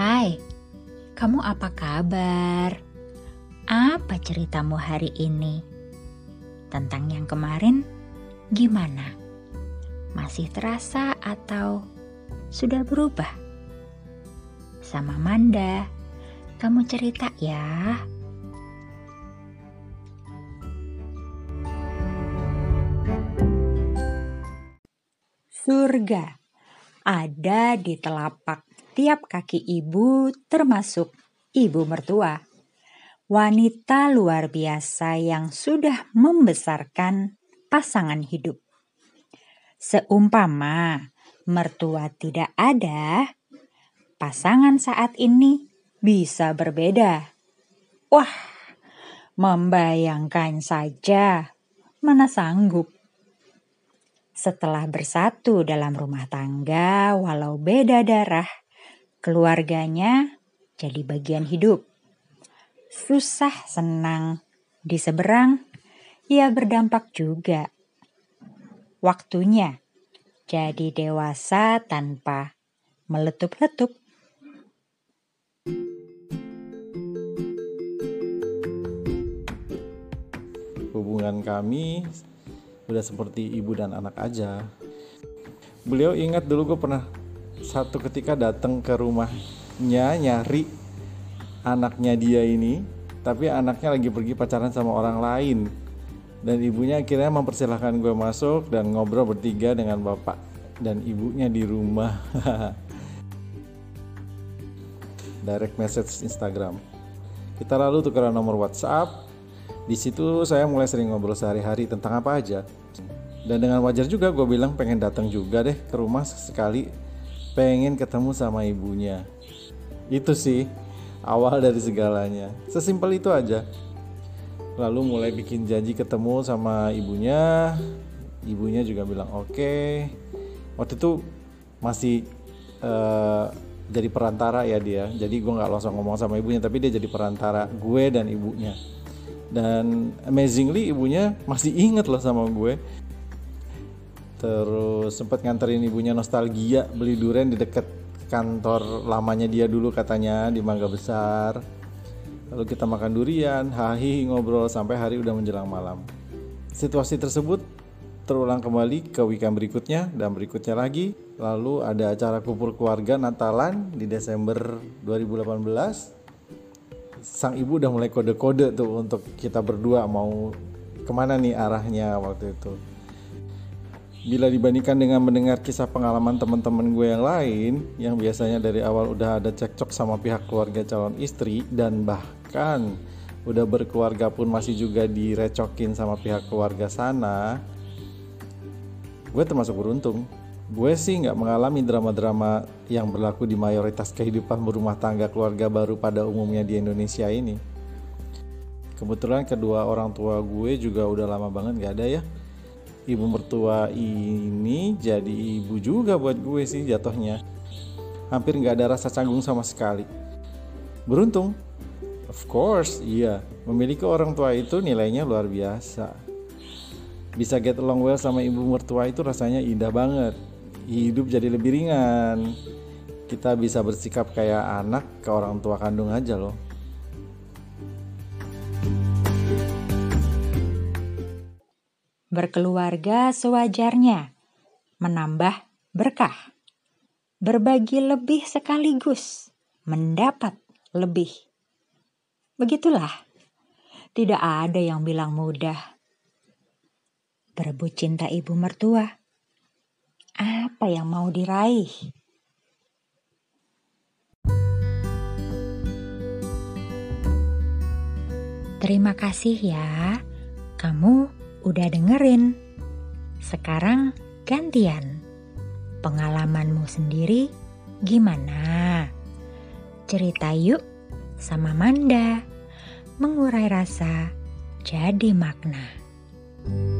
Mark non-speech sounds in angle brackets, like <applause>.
Hai, kamu apa kabar? Apa ceritamu hari ini? Tentang yang kemarin, gimana? Masih terasa atau sudah berubah? Sama Manda, kamu cerita ya. Surga ada di telapak tiap kaki ibu, termasuk ibu mertua. Wanita luar biasa yang sudah membesarkan pasangan hidup. Seumpama mertua tidak ada, pasangan saat ini bisa berbeda. Wah, membayangkan saja, mana sanggup setelah bersatu dalam rumah tangga, walau beda darah, keluarganya jadi bagian hidup. Susah senang di seberang, ia berdampak juga. Waktunya jadi dewasa tanpa meletup-letup. Hubungan kami udah seperti ibu dan anak aja beliau ingat dulu gue pernah satu ketika datang ke rumahnya nyari anaknya dia ini tapi anaknya lagi pergi pacaran sama orang lain. Dan ibunya akhirnya mempersilahkan gue masuk dan ngobrol bertiga dengan bapak dan ibunya di rumah. <laughs> Direct message Instagram. Kita lalu tukeran nomor WhatsApp. Di situ saya mulai sering ngobrol sehari-hari tentang apa aja. Dan dengan wajar juga gue bilang pengen datang juga deh ke rumah sekali pengen ketemu sama ibunya. Itu sih awal dari segalanya. Sesimpel itu aja. Lalu mulai bikin janji ketemu sama ibunya. Ibunya juga bilang oke. Okay. waktu itu masih uh, jadi perantara ya dia. Jadi gue nggak langsung ngomong sama ibunya tapi dia jadi perantara gue dan ibunya. Dan amazingly ibunya masih inget loh sama gue terus sempat nganterin ibunya nostalgia beli durian di dekat kantor lamanya dia dulu katanya di Mangga Besar. Lalu kita makan durian hahi ngobrol sampai hari udah menjelang malam. Situasi tersebut terulang kembali ke weekend berikutnya dan berikutnya lagi. Lalu ada acara kumpul keluarga Natalan di Desember 2018 sang ibu udah mulai kode-kode tuh untuk kita berdua mau ke mana nih arahnya waktu itu Bila dibandingkan dengan mendengar kisah pengalaman teman-teman gue yang lain yang biasanya dari awal udah ada cekcok sama pihak keluarga calon istri dan bahkan udah berkeluarga pun masih juga direcokin sama pihak keluarga sana gue termasuk beruntung. Gue sih nggak mengalami drama-drama yang berlaku di mayoritas kehidupan berumah tangga keluarga baru pada umumnya di Indonesia ini. Kebetulan kedua orang tua gue juga udah lama banget gak ada ya ibu mertua ini jadi ibu juga buat gue sih jatuhnya. Hampir nggak ada rasa canggung sama sekali. Beruntung? Of course iya. Memiliki orang tua itu nilainya luar biasa. Bisa get along well sama ibu mertua itu rasanya indah banget. Hidup jadi lebih ringan. Kita bisa bersikap kayak anak ke orang tua kandung aja loh Berkeluarga sewajarnya, menambah berkah. Berbagi lebih sekaligus, mendapat lebih. Begitulah, tidak ada yang bilang mudah. Berebut cinta ibu mertua, apa yang mau diraih? Terima kasih ya, kamu udah dengerin. Sekarang gantian. Pengalamanmu sendiri gimana? Cerita yuk sama Manda. Mengurai rasa jadi makna. thank you